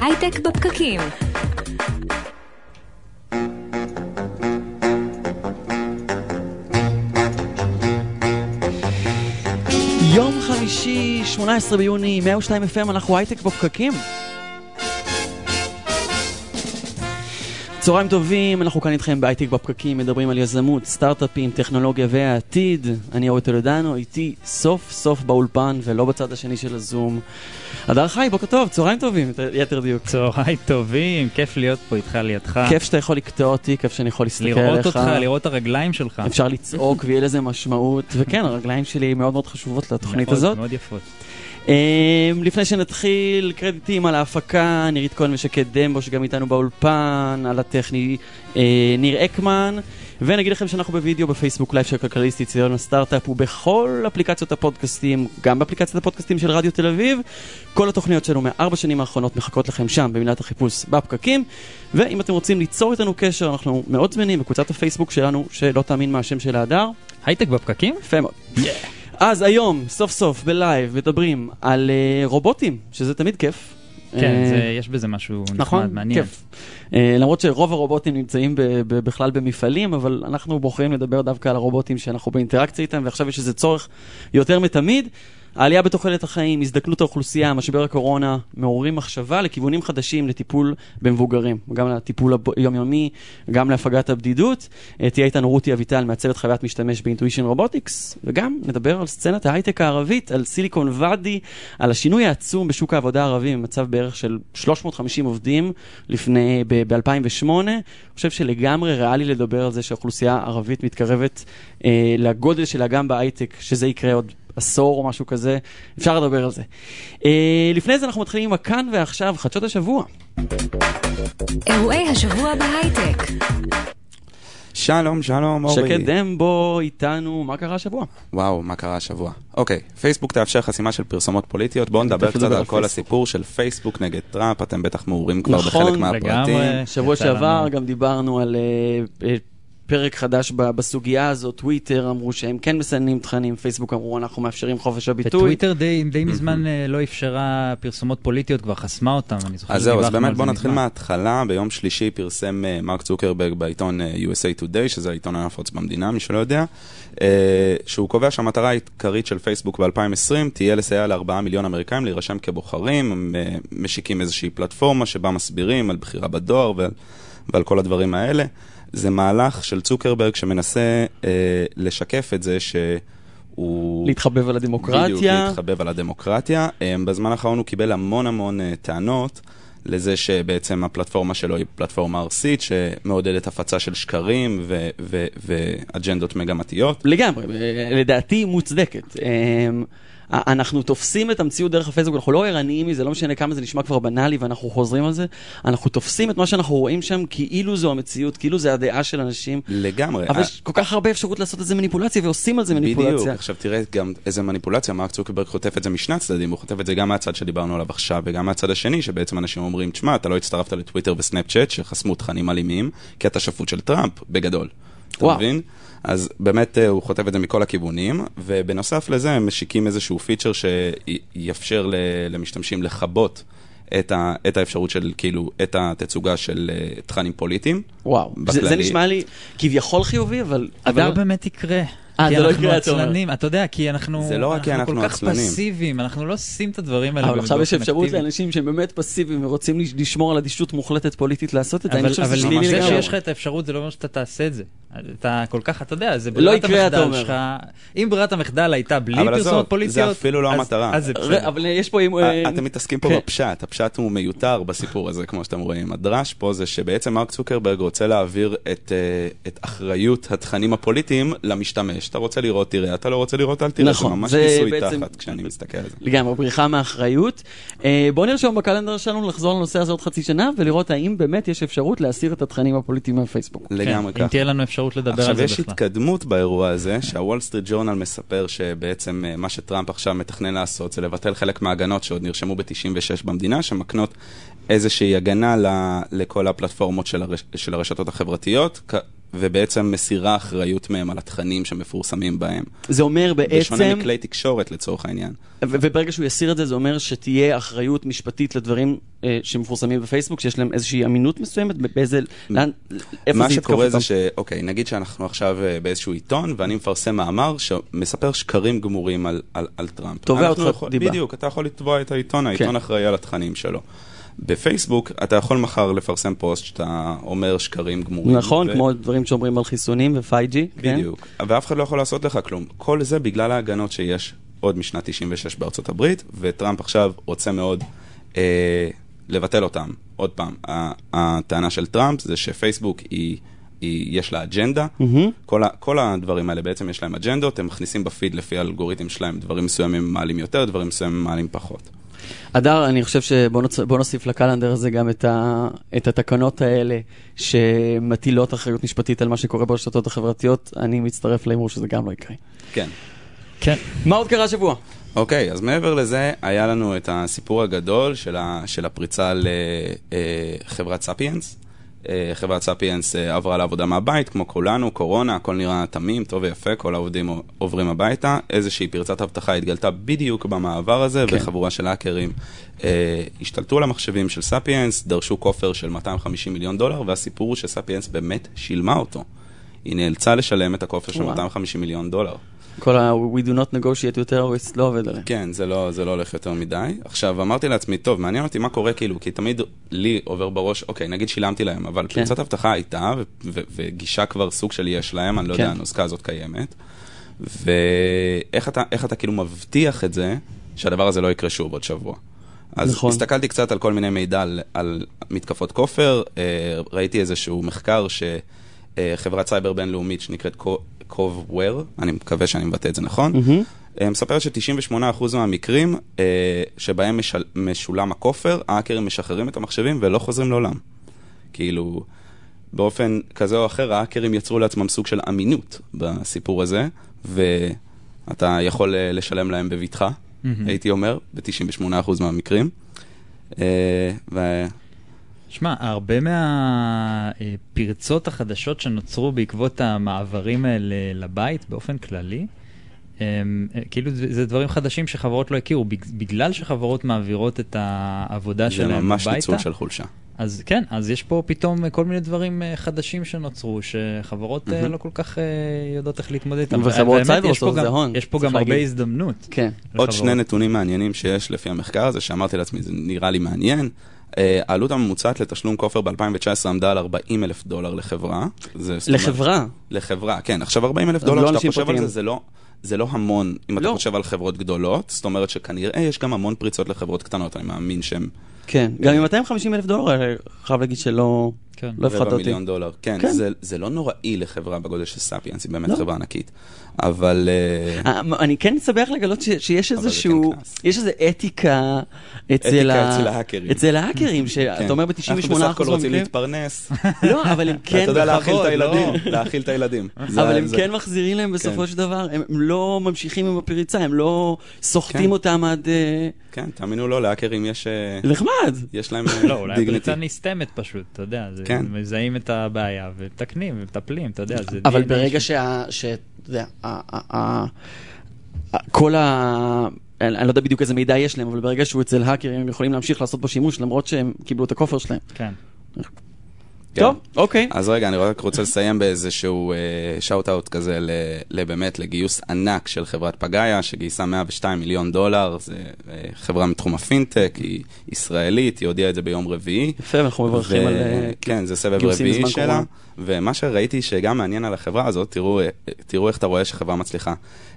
הייטק בפקקים. יום חמישי, 18 ביוני, 102 FM, אנחנו הייטק בפקקים. צהריים טובים, אנחנו כאן איתכם בהייטק בפקקים, מדברים על יזמות, סטארט-אפים, טכנולוגיה והעתיד. אני אורי טולדנו, איתי סוף סוף באולפן ולא בצד השני של הזום. הדר חי, בוקר טוב, צהריים טובים, ליתר דיוק. צהריים טובים, כיף להיות פה איתך לידך. כיף שאתה יכול לקטוע אותי, כיף שאני יכול להסתכל עליך. לראות אותך, לראות את הרגליים שלך. אפשר לצעוק ויהיה לזה משמעות, וכן, הרגליים שלי מאוד מאוד חשובות לתוכנית מאוד, הזאת. מאוד יפות. אמ, לפני שנתחיל, קרדיטים על ההפקה, נירית כהן ושקד דמבו שגם איתנו באולפן, על הטכני אה, ניר אקמן, ונגיד לכם שאנחנו בווידאו בפייסבוק Live של כלכליסט, יציון הסטארט-אפ ובכל אפליקציות הפודקאסטים, גם באפליקציית הפודקאסטים של רדיו תל אביב. כל התוכניות שלנו מארבע שנים האחרונות מחכות לכם שם במילת החיפוש בפקקים, ואם אתם רוצים ליצור איתנו קשר, אנחנו מאוד זמינים בקבוצת הפייסבוק שלנו, שלא תאמין מה השם של ההדר. הייטק בפקקים? יפה מאוד. אז היום, סוף סוף, ב-Live, מדברים על אה, רובוטים, שזה תמיד כיף. כן, אה, זה, יש בזה משהו נכון, נחמד, מעניין. כיף. אה, למרות שרוב הרובוטים נמצאים ב- ב- בכלל במפעלים, אבל אנחנו בוחרים לדבר דווקא על הרובוטים שאנחנו באינטראקציה איתם, ועכשיו יש איזה צורך יותר מתמיד. העלייה בתוחלת החיים, הזדקנות האוכלוסייה, משבר הקורונה, מעוררים מחשבה לכיוונים חדשים לטיפול במבוגרים, גם לטיפול היומיומי, גם להפגת הבדידות. אה, תהיה איתנו רותי אביטל, מעצבת חוויית משתמש באינטואישן רובוטיקס, וגם נדבר על סצנת ההייטק הערבית, על סיליקון ואדי, על השינוי העצום בשוק העבודה הערבי, במצב בערך של 350 עובדים לפני, ב-2008. אני חושב שלגמרי ריאלי לדבר על זה שהאוכלוסייה הערבית מתקרבת אה, לגודל שלה גם בהייטק, שזה יקרה עוד עשור או משהו כזה, אפשר לדבר על זה. אה, לפני זה אנחנו מתחילים עם הכאן ועכשיו, חדשות השבוע. אירועי השבוע בהייטק. שלום, שלום, אורי. שקד דמבו איתנו, מה קרה השבוע? וואו, מה קרה השבוע? אוקיי, פייסבוק תאפשר חסימה של פרסומות פוליטיות. בואו נדבר קצת נדבר על על כל פייסבוק. הסיפור של פייסבוק נגד טראמפ, אתם בטח מעורים כבר נכון, בחלק מהפרטים. לגמרי. שבוע שעבר לנו. גם דיברנו על אה, פרק חדש ב- בסוגיה הזאת, טוויטר אמרו שהם כן מסננים תכנים, פייסבוק אמרו אנחנו מאפשרים חופש הביטוי. וטוויטר די, די מזמן אה, לא אפשרה פרסומות פוליטיות, כבר חסמה אותם, אני זוכר אז זהו, אז באמת זה בואו נתחיל. מההתחלה. ביום שלישי פרסם אה, מרק צוקרברג בעיתון אה, USA Today, שזה העיתון הנפוץ במדינה, מי שלא יודע, שהוא קובע שהמטרה העיקרית של פייסבוק ב-2020 תהיה לסייע לארבעה מיליון אמריקאים להירשם כבוחרים, הם משיקים איזושהי פלטפורמה שבה מסבירים על בחירה בדואר ועל, ועל כל הדברים האלה. זה מהלך של צוקרברג שמנסה אה, לשקף את זה שהוא... להתחבב על בדיוק, הדמוקרטיה. להתחבב על הדמוקרטיה. אמ, בזמן האחרון הוא קיבל המון המון אה, טענות לזה שבעצם הפלטפורמה שלו היא פלטפורמה ארסית שמעודדת הפצה של שקרים ו- ו- ואג'נדות מגמתיות. לגמרי, אה, לדעתי מוצדקת. אמ, א- אנחנו תופסים את המציאות דרך הפייסבוק, אנחנו לא ערניים מזה, לא משנה כמה זה נשמע כבר בנאלי ואנחנו חוזרים על זה, אנחנו תופסים את מה שאנחנו רואים שם כאילו זו המציאות, כאילו זה הדעה של אנשים, לגמרי. אבל יש כל כך הרבה אפשרות לעשות את זה מניפולציה ועושים על זה בדיוק, מניפולציה. עכשיו תראה גם איזה מניפולציה, מרק צוקרברג חוטף את זה משני הצדדים, הוא חוטף את זה גם מהצד שדיברנו עליו עכשיו וגם מהצד השני, שבעצם אנשים אומרים, תשמע, אתה לא הצטרפת לטוויטר וסנאפצ'אט שחסמו תכנים אלימים, כי אתה שפוט של טראמפ, בגדול. אתה וואו. מבין? אז באמת אה, הוא חוטף את זה מכל הכיוונים, ובנוסף לזה הם משיקים איזשהו פיצ'ר שיאפשר למשתמשים לכבות את, ה, את האפשרות של, כאילו, את התצוגה של אה, תכנים פוליטיים. וואו, זה, זה. נשמע לי כביכול חיובי, אבל... אבל... באמת יקרה. אה, זה לא אנחנו יקרה, אתה אומר. עצלנים, אתה יודע, כי אנחנו זה לא רק כי אנחנו כל כך עצלנים. פסיביים, אנחנו לא עושים את הדברים האלה אבל עכשיו יש אפשרות. לאנשים שהם באמת פסיביים ורוצים לש- לשמור על אדישות מוחלטת פוליטית לעשות את זה, אבל זה. שיש לך את האפשרות זה לא אומר שאתה תעשה את זה. אתה כל כך, אתה יודע, זה לא ברירת יקרה, אתה המחדל אומר. שלך. אם ברירת המחדל הייתה בלי אבל עזוב, פרסומות זה פוליטיות, אפילו לא אז- המטרה. אז זה בסדר. אבל יש פה... אה, אה, אתם מתעסקים פה כן. בפשט, הפשט הוא מיותר בסיפור הזה, כמו שאתם רואים. הדרש פה זה שבעצם מרק צוקרברג רוצה להעביר את, אה, את אחריות התכנים הפוליטיים למשתמש. אתה רוצה לראות, תראה, אתה לא רוצה לראות, אל תראה. נכון, זה ממש זה ניסוי בעצם- תחת כשאני מסתכל על זה. לגמרי, בריחה מאחריות. אה, בואו נרשום בקלנדר שלנו לחזור לנושא הזה עוד חצי שנה ולראות האם באמת יש אפשרות להסיר את התכנים הפוליטיים מהפייסבוק. לגמרי כן, אם ככה. אפשרות לדבר על עכשיו זה יש בכלל. התקדמות באירוע הזה, שהוול סטריט ג'ורנל מספר שבעצם אה, מה שטראמפ עכשיו מתכנן לעשות זה לבטל חלק מההגנות שעוד נרשמו ב-96 במדינה, שמקנות איזושהי הגנה לכל הפלטפורמות של, הרש, של הרשתות החברתיות. ובעצם מסירה אחריות מהם על התכנים שמפורסמים בהם. זה אומר בשונה בעצם, מכלי תקשורת לצורך העניין. וברגע שהוא יסיר את זה, זה אומר שתהיה אחריות משפטית לדברים אה, שמפורסמים בפייסבוק, שיש להם איזושהי אמינות מסוימת, באיזה, לאן, איפה מה זה יתקוף שקורה? זה ש... אוקיי, נגיד שאנחנו עכשיו אה, באיזשהו עיתון, ואני מפרסם מאמר שמספר שקרים גמורים על, על, על טראמפ. תובע אותך יכול- דיבה. כן. בדיוק, אתה יכול לתבוע את העיתון, העיתון אחראי על התכנים שלו. בפייסבוק אתה יכול מחר לפרסם פוסט שאתה אומר שקרים גמורים. נכון, ו- כמו דברים שאומרים על חיסונים ו-5G, כן? בדיוק. ואף אחד לא יכול לעשות לך כלום. כל זה בגלל ההגנות שיש עוד משנת 96 בארצות הברית, וטראמפ עכשיו רוצה מאוד אה, לבטל אותם. עוד פעם, הטענה של טראמפ זה שפייסבוק היא... היא, יש לה אג'נדה, מהמם. כל, ה, כל הדברים האלה בעצם יש להם אג'נדות, הם מכניסים בפיד לפי האלגוריתם שלהם, דברים מסוימים מעלים יותר, דברים מסוימים מעלים פחות. אדר, אני חושב שבוא נוצ... נוסיף לקלנדר הזה גם את, ה... את התקנות האלה שמטילות אחריות משפטית על מה שקורה ברשתות החברתיות. אני מצטרף להימור שזה גם לא יקרה. כן. כן. מה עוד קרה השבוע? אוקיי, אז מעבר לזה, היה לנו את הסיפור הגדול של, ה, של הפריצה לחברת ספיאנס. אה, חברת ספיאנס אה, עברה לעבודה מהבית, כמו כולנו, קורונה, הכל נראה תמים, טוב ויפה, כל העובדים עוברים הביתה. איזושהי פרצת אבטחה התגלתה בדיוק במעבר הזה, כן. וחבורה של האקרים אה, השתלטו על המחשבים של ספיאנס, דרשו כופר של 250 מיליון דולר, והסיפור הוא שספיאנס באמת שילמה אותו. היא נאלצה לשלם את הכופר של וואו. 250 מיליון דולר. כל ה- We do not negotiate with terrorists לא עובד עליהם. כן, זה לא, זה לא הולך יותר מדי. עכשיו, אמרתי לעצמי, טוב, מעניין אותי מה קורה, כאילו, כי תמיד לי עובר בראש, אוקיי, נגיד שילמתי להם, אבל כן. פרצת אבטחה הייתה, ו- ו- וגישה כבר סוג של יש להם, אני לא כן. יודע, הנוסחה הזאת קיימת. ואיך אתה, אתה כאילו מבטיח את זה, שהדבר הזה לא יקרה שוב עוד שבוע. אז נכון. הסתכלתי קצת על כל מיני מידע על, על מתקפות כופר, אה, ראיתי איזשהו מחקר שחברת סייבר בינלאומית שנקראת קובוור, אני מקווה שאני מבטא את זה נכון, מהמם. אה, מספרת ש-98% מהמקרים אה, שבהם משל, משולם הכופר, האקרים משחררים את המחשבים ולא חוזרים לעולם. כאילו, באופן כזה או אחר, האקרים יצרו לעצמם סוג של אמינות בסיפור הזה, ואתה יכול אה, לשלם להם בבטחה, מהמם. הייתי אומר, ב-98% מהמקרים. ו... שמע, הרבה מהפרצות החדשות שנוצרו בעקבות המעברים האלה לבית באופן כללי, הם, אה, כאילו זה, זה דברים חדשים שחברות לא הכירו, בג- בגלל שחברות מעבירות את העבודה זה שלהם ממש הביתה. ניצול של חולשה. אז כן, אז יש פה פתאום כל מיני דברים אה, חדשים שנוצרו, שחברות מהמם. לא כל כך יודעות איך להתמודד איתם. וחברות סייבר עושות זה הון, יש פה גם הרבה. הזדמנות. כן. עוד. שני נתונים מעניינים שיש לפי המחקר הזה, שאמרתי לעצמי, זה נראה לי מעניין. אה, העלות הממוצעת לתשלום כופר ב-2019 עמדה על 40 אלף דולר לחברה. לחברה. לחברה, כן. עכשיו 40 אלף דולר, לא כשאתה חושב על. זה, זה לא... זה לא המון, אם אתה לא. חושב על חברות גדולות, זאת אומרת שכנראה יש גם המון פריצות לחברות קטנות, אני מאמין שהן כן. גם עם 250 אלף דולר, אה, חייב להגיד שלא כן. לא הפחדת רבע אותי. מיליון דולר. כן, כן. זה, זה לא נוראי לחברה בגודל של ספיאנס, היא באמת לא. חברה ענקית. אבל... אה, אה, אני כן שמח לגלות ש- שיש איזשהו, כן. יש איזו אתיקה אצל אתיקה ה- אצל ההאקרים. אצל ההאקרים, כן. שאתה אומר אנחנו בסך ב-98% הכל רוצים מהמקרים, להתפרנס. לא, אבל הם כן, אתה יודע להאכיל את בכבוד, לא. הילדים, להאכיל את הילדים. אבל הם כן מחזירים להם בסופו כן. של דבר, הם לא ממשיכים עם הפריצה, הם לא סוחטים כן. אותם עד... כן, תאמינו לו, להאקרים יש אה, נחמד. יש להם לא, אולי דיגניטי. הפריצה נסתמת פשוט, אתה יודע, כן. מזהים את הבעיה ומתקנים ומטפלים, אתה יודע, זה... אבל ברגע שה... אתה יודע, כל ה... אני אני לא יודע בדיוק איזה מידע יש להם, אבל ברגע שהוא אצל האקרים, הם יכולים להמשיך לעשות בו שימוש, למרות שהם קיבלו את הכופר שלהם. כן. כן. טוב, אוקיי. אז רגע, אני רק רוצה לסיים באיזשהו shout-out כזה ל- לבאמת לגיוס ענק של חברת פגאיה, שגייסה 102 מיליון דולר, זה אה, חברה מתחום הפינטק, היא ישראלית, היא הודיעה את זה ביום רביעי. יפה, ואנחנו מברכים על... אה, כן, זה סבב גיוסים רביעי בזמן שלה. ומה שראיתי שגם מעניין על החברה הזאת, תראו, אה, תראו איך אתה רואה שחברה מצליחה.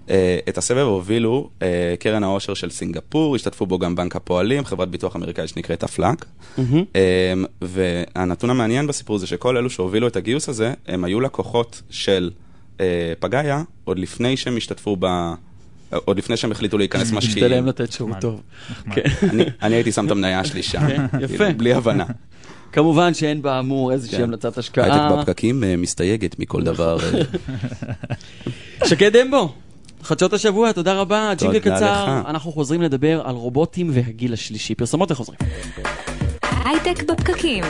אה, את הסבב הובילו אה, קרן העושר של סינגפור, השתתפו בו גם בנק הפועלים, חברת ביטוח אמריקאית שנקראת אפלק. מהמם. אה, והנתון המעניין בסיפור זה שכל אלו שהובילו את הגיוס הזה, הם היו לקוחות של פגאיה, עוד לפני שהם השתתפו ב... עוד לפני שהם החליטו להיכנס משקיעים. משתלם לתת שירות. טוב. אני- הייתי שם את המניה שלי שם, כן, יפה. בלי הבנה. כמובן שאין באמור איזושהי כן. המלצת הייטק השקעה. בפקקים אה, מסתייגת מכל דבר. אה, שקד דמבו, חדשות השבוע, תודה רבה. ג'ינגל קצר, לך. אנחנו חוזרים לדבר על רובוטים והגיל השלישי. פרסומות וחוזרים. הייטק בפקקים.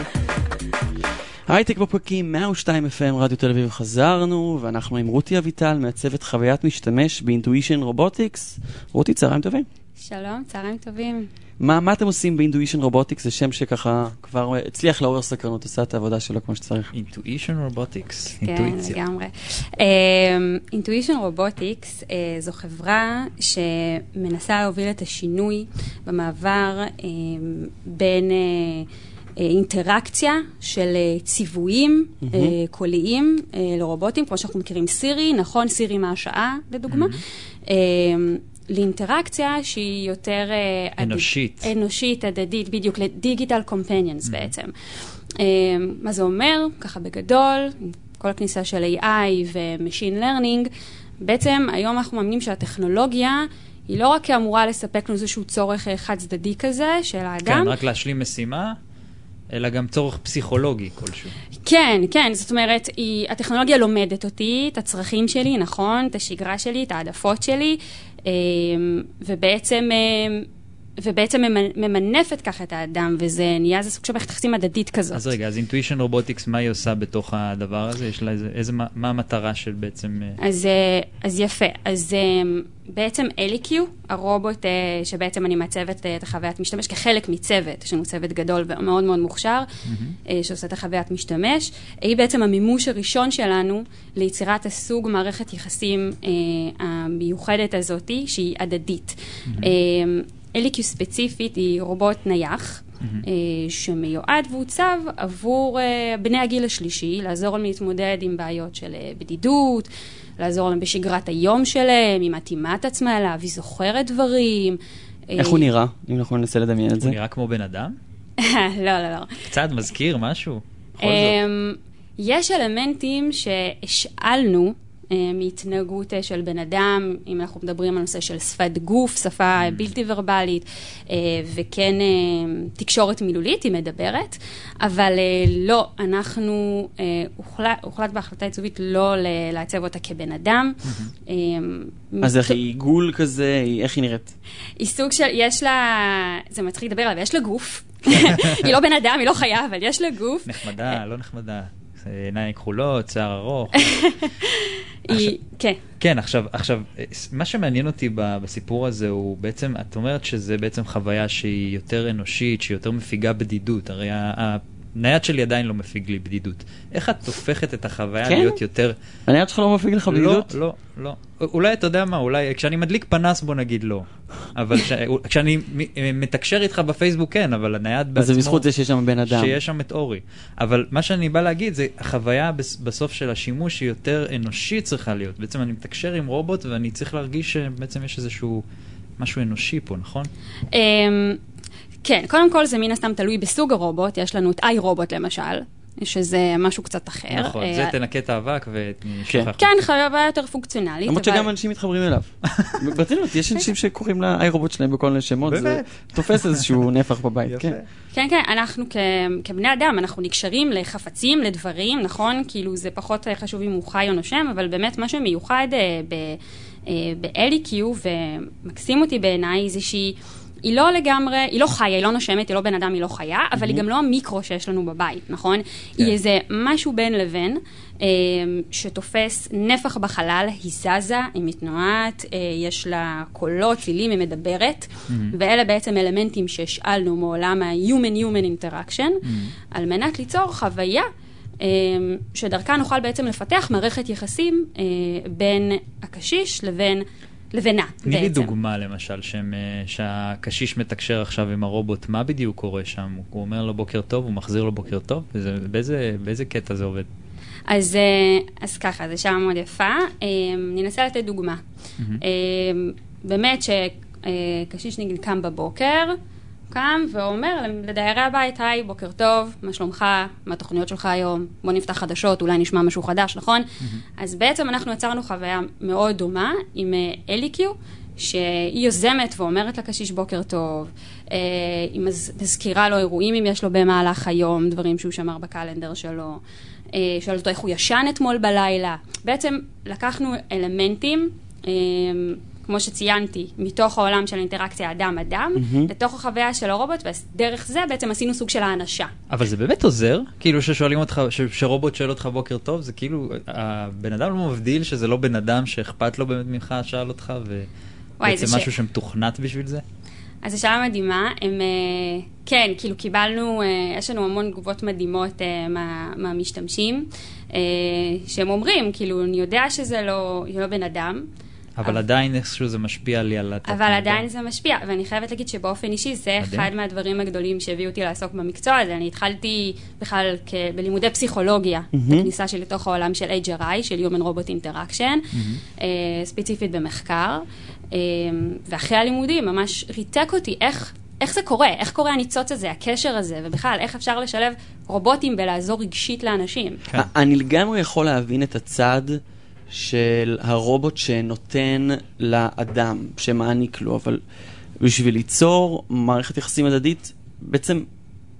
הייטק בפקקים 102 FM רדיו תל אביב חזרנו, ואנחנו עם רותי אביטל, מעצבת חוויית משתמש באינטואישן רובוטיקס. רותי, צהריים טובים. שלום, צהריים טובים. מה, מה אתם עושים באינטואישן רובוטיקס? זה שם שככה כבר הצליח לעורר סקרנות, עושה את העבודה שלו כמו שצריך. אינטואישן רובוטיקס, כן, אינטואיציה. לגמרי. אינטואישן רובוטיקס זו חברה שמנסה להוביל את השינוי במעבר אה, בין אה, אה, אינטראקציה של אה, ציוויים אה, קוליים אה, לרובוטים, כמו שאנחנו מכירים סירי, נכון, סירי, אלקסה, לדוגמה. אה, לאינטראקציה שהיא יותר... אה, אנושית. אנושית, הדדית, בדיוק, לדיגיטל קומפניאנס בעצם. אה, מה זה אומר? ככה בגדול, כל הכניסה של AI ו-Machine Learning, בעצם היום אנחנו מאמינים שהטכנולוגיה היא לא רק אמורה לספק לנו איזשהו צורך אה, חד צדדי כזה של האדם, כן, רק להשלים משימה, אלא גם צורך פסיכולוגי כלשהו. כן, כן, זאת אומרת, היא, הטכנולוגיה לומדת אותי, את הצרכים שלי, נכון, את השגרה שלי, את העדפות שלי, אה, ובעצם, אה, ובעצם ממנ- ממנפת ככה את האדם, וזה נהיה איזה סוג של מערכת יחסים הדדית כזאת. אז רגע, אז אינטואישן רובוטיקס, מה היא עושה בתוך הדבר הזה? יש לה איזה, איזה, מה מה המטרה של בעצם... אה, אז, אה, אז יפה, אז אה, בעצם אליקיו, הרובוט שבעצם אני מעצבת את החוויית משתמש כחלק מצוות, יש לנו צוות גדול ומאוד מאוד מוכשר, אה, שעושה את החוויית משתמש, היא בעצם המימוש הראשון שלנו ליצירת הסוג מערכת יחסים המיוחדת הזאתי, שהיא הדדית. אה, אליקיו ספציפית היא רובוט נייח. אה, שמיועד והוצב עבור אה, בני הגיל השלישי, לעזור להם להתמודד עם בעיות של אה, בדידות, לעזור להם בשגרת היום שלהם, היא מתאימה את עצמה אליו, היא זוכרת דברים. איך הוא נראה, אם אנחנו ננסה לדמיין את זה? הוא נראה כמו בן אדם? לא, לא, לא. קצת מזכיר משהו? בכל זאת. אמ, יש אלמנטים שהשאלנו מהתנהגות אה, של בן אדם, אם אנחנו מדברים על נושא של שפת גוף, שפה בלתי ורבלית, אה, וכן אה, תקשורת מילולית, היא מדברת, אבל אה, לא, אנחנו, אה, הוחלט, הוחלט בהחלטה עיצובית לא לעצב אותה כבן אדם. אה, אז איך היא עיגול כזה, איך היא נראית? היא סוג של, יש לה, זה מצחיק לדבר עליו, יש לה גוף. היא לא בן אדם, היא לא חיה, אבל יש לה גוף. נחמדה, לא נחמדה. עיניים כחולות, שיער ארוך. היא, כן. כן, עכשיו, עכשיו, מה שמעניין אותי בסיפור הזה הוא בעצם, את אומרת שזה בעצם חוויה שהיא יותר אנושית, שהיא יותר מפיגה בדידות. הרי הנייד שלי עדיין לא מפיג לי בדידות. איך את הופכת את החוויה כן? להיות יותר... הנייד שלך לא מפיג לך בדידות? לא, לא, לא. אולי אתה יודע מה, אולי כשאני מדליק פנס בוא נגיד לא. אבל כש- כשאני מ- מתקשר איתך בפייסבוק כן, אבל הנייד בעצמו... אז זה בזכות זה שיש שם בן אדם. שיש שם את אורי. אבל מה שאני בא להגיד זה החוויה בס- בסוף של השימוש היא יותר אנושית צריכה להיות. בעצם אני מתקשר עם רובוט ואני צריך להרגיש שבעצם יש איזשהו משהו אנושי פה, נכון? כן, קודם כל זה מן הסתם תלוי בסוג הרובוט, יש לנו את איי רובוט למשל, שזה משהו קצת אחר. נכון, אה, זה תנקה את האבק ונשלח. כן. כן, חוויה יותר פונקציונלית. למרות שגם אנשים מתחברים אליו. ברצינות, יש אנשים שקוראים לאיי רובוט שלהם בכל מיני שמות, זה? תופס איזשהו נפח בבית. כן. כן, כן, אנחנו כבני אדם, אנחנו נקשרים לחפצים, לדברים, נכון? כאילו זה פחות אה, חשוב אם הוא חי או נושם, אבל באמת מה שמיוחד אה, ב- ב-LEQ ומקסים אותי בעיניי זה שהיא... היא לא לגמרי, היא לא חיה, היא לא נושמת, היא לא בן אדם, היא לא חיה, אבל היא גם לא המיקרו שיש לנו בבית, נכון? היא איזה משהו בין לבין, אה, שתופס נפח בחלל, היא זזה, היא מתנועת, אה, יש לה קולות, צלילים, היא מדברת, ואלה בעצם אלמנטים שהשאלנו מעולם ה-human-human interaction, על מנת ליצור חוויה אה, שדרכה נוכל בעצם לפתח מערכת יחסים אה, בין הקשיש לבין... לבינה, תני לי בעצם. דוגמה למשל, שהם, אה, שהקשיש מתקשר עכשיו עם הרובוט, מה בדיוק קורה שם? הוא אומר לו בוקר טוב, הוא מחזיר לו בוקר טוב? וזה, באיזה, באיזה קטע זה עובד? אז, אה, אז ככה, זו שעה מאוד יפה. אה, אני אנסה לתת דוגמה. אה, באמת שקשיש נגיד קם בבוקר, קם ואומר לדיירי הבית, היי, בוקר טוב, מה שלומך, מה התוכניות שלך היום, בוא נפתח חדשות, אולי נשמע משהו חדש, נכון? אז בעצם אנחנו יצרנו חוויה מאוד דומה עם אה, אליקיו. שהיא יוזמת ואומרת לקשיש בוקר טוב, אה, היא מז- מזכירה לו אירועים אם יש לו במהלך היום, דברים שהוא שמר בקלנדר שלו, אה, שואלת אותו איך הוא ישן אתמול בלילה. בעצם לקחנו אלמנטים אה, כמו שציינתי, מתוך העולם של אינטראקציה אדם-אדם, מהמם. לתוך החוויה של הרובוט, ודרך זה בעצם עשינו סוג של האנשה. אבל זה באמת עוזר? כאילו ששואלים אותך, ש- שרובוט שואל אותך בוקר טוב, זה כאילו, הבן אדם לא מבדיל שזה לא בן אדם שאכפת לו באמת ממך, שאל אותך, ובעצם זה ש- משהו שמתוכנת בשביל זה? אז זו שאלה מדהימה, הם, אה, כן, כאילו קיבלנו, אה, יש לנו המון תגובות מדהימות אה, מה, מהמשתמשים, שהם אומרים, כאילו, אני יודע שזה לא, לא בן אדם, אבל אבל- עדיין איכשהו זה משפיע לי על התת אבל עדיין זה משפיע, ואני חייבת להגיד שבאופן אישי זה מדהים. אחד מהדברים הגדולים שהביאו אותי לעסוק במקצוע הזה. אני התחלתי בכלל כ- בלימודי פסיכולוגיה, בכניסה שלי לתוך העולם של HRI, של Human Robot Interaction, אה, ספציפית במחקר, אה, ואחרי הלימודים ממש ריתק אותי איך... איך זה קורה? איך קורה הניצוץ הזה, הקשר הזה, ובכלל, איך אפשר לשלב רובוטים בלעזור רגשית לאנשים? כן. אני לגמרי יכול להבין את הצד של הרובוט שנותן לאדם, שמעניק לו, אבל בשביל ליצור מערכת יחסים הדדית, בעצם,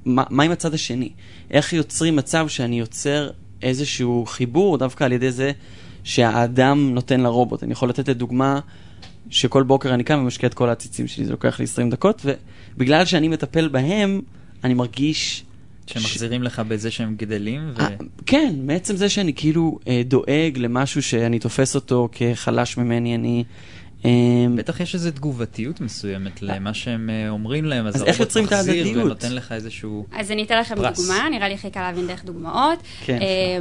מה, מה עם הצד השני? איך יוצרים מצב שאני יוצר איזשהו חיבור דווקא על ידי זה שהאדם נותן לרובוט? אני יכול לתת את דוגמה שכל בוקר אני קם ומשקיע את כל העציצים שלי, זה לוקח לי 20 דקות, ובגלל שאני מטפל בהם, אני מרגיש... שמחזירים לך בזה שהם גדלים, ו... אה, כן, מעצם זה שאני כאילו אה, דואג למשהו שאני תופס אותו כחלש ממני, אני... אה, בטח יש איזו תגובתיות מסוימת למה שהם אה, אומרים להם, אז אז איך יוצרים את ההדדיות? ונותן לך איזשהו... אז אני אתן לכם פרס. דוגמה, נראה לי הכי קל להבין דרך דוגמאות. כן. אה,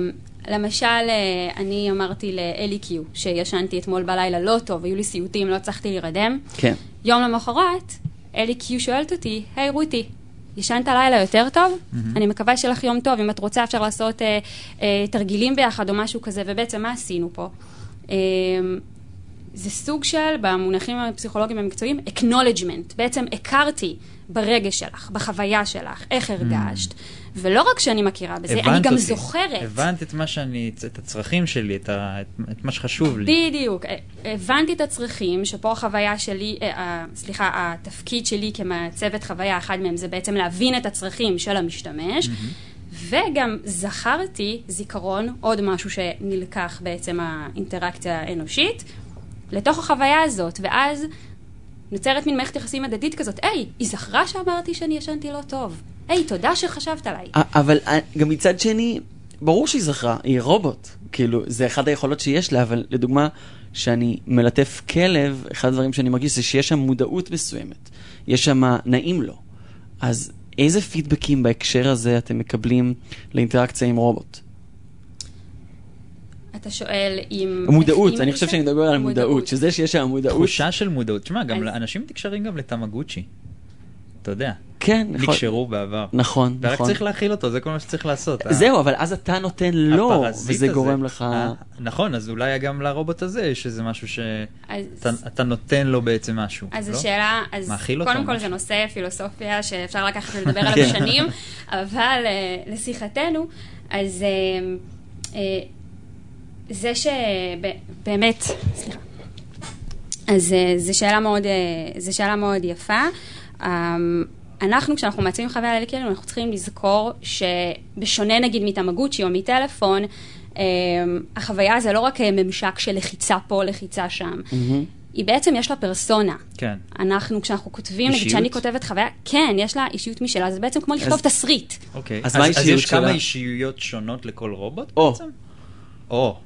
למשל, אה, אני אמרתי לאלי קיו, שישנתי אתמול בלילה לא טוב, היו לי סיוטים, לא הצלחתי להירדם. כן. יום למחרת, אלי קיו שואלת אותי, היי רותי, ישנת לילה יותר טוב? אני מקווה שיהיה לך יום טוב, אם את רוצה אפשר לעשות אה, אה, תרגילים ביחד או משהו כזה, ובעצם מה עשינו פה? אה, זה סוג של, במונחים הפסיכולוגיים המקצועיים, acknowledgement. בעצם הכרתי ברגש שלך, בחוויה שלך, איך הרגשת. ולא רק שאני מכירה בזה, אני גם אותי. זוכרת. הבנת את מה שאני, את הצרכים שלי, את, ה, את, את מה שחשוב לי. בדיוק. אה, הבנתי את הצרכים, שפה החוויה שלי, אה, אה, סליחה, התפקיד שלי כמעצבת חוויה, אחד מהם זה בעצם להבין את הצרכים של המשתמש, וגם זכרתי זיכרון, עוד משהו שנלקח בעצם האינטראקציה האנושית, לתוך החוויה הזאת, ואז נוצרת מין מערכת יחסים הדדית כזאת, היי, היא זכרה שאמרתי שאני ישנתי לא טוב. היי, תודה שחשבת עליי. אבל אה, גם מצד שני, ברור שהיא זכרה, היא רובוט. כאילו, זה אחד היכולות שיש לה, אבל לדוגמה, כשאני מלטף כלב, אחד הדברים שאני מרגיש זה שיש שם מודעות מסוימת. יש שם נעים לו. אז איזה פידבקים בהקשר הזה אתם מקבלים לאינטראקציה עם רובוט? אתה שואל אם... מודעות, אני חושב שאני מדבר על המודעות, שזה שיש שם מודעות. תחושה של מודעות. תשמע, גם אנשים נקשרים גם לתמגוצ'י. אתה יודע, כן, נכון. נקשרו בעבר. נכון, ורק נכון. צריך להכיל אותו, זה כל מה שצריך לעשות. ה- זהו, אבל אז אתה נותן לו, וזה הזה. גורם לך... אה, נכון, אז אולי גם לרובוט הזה יש איזה משהו אז- שאתה אתה נותן לו בעצם משהו. אז לא? השאלה, אז מאכיל אותו קודם כל משהו. זה נושא פילוסופיה שאפשר לקחת ולדבר עליו כן. שנים, אבל אה, לשיחתנו, אז אה, אה, זה שבאמת, סליחה, אז אה, זו שאלה מאוד, אה, זו שאלה מאוד יפה. אה, אנחנו, כשאנחנו מעצבים חוויה לילדים, אנחנו צריכים לזכור שבשונה נגיד מתמגוצ'י או מטלפון, אה, החוויה זה לא רק אה, ממשק של לחיצה פה, לחיצה שם. מהמם. היא בעצם יש לה פרסונה. כן. אנחנו, כשאנחנו כותבים, נגיד אישיות? שאני כותבת חוויה, כן, יש לה אישיות משלה, זה בעצם כמו לכתוב אז- תסריט. אוקיי. אז אז, מה אז, האישיות יש כמה שלה? אישיויות שונות לכל רובוט או. בעצם? או.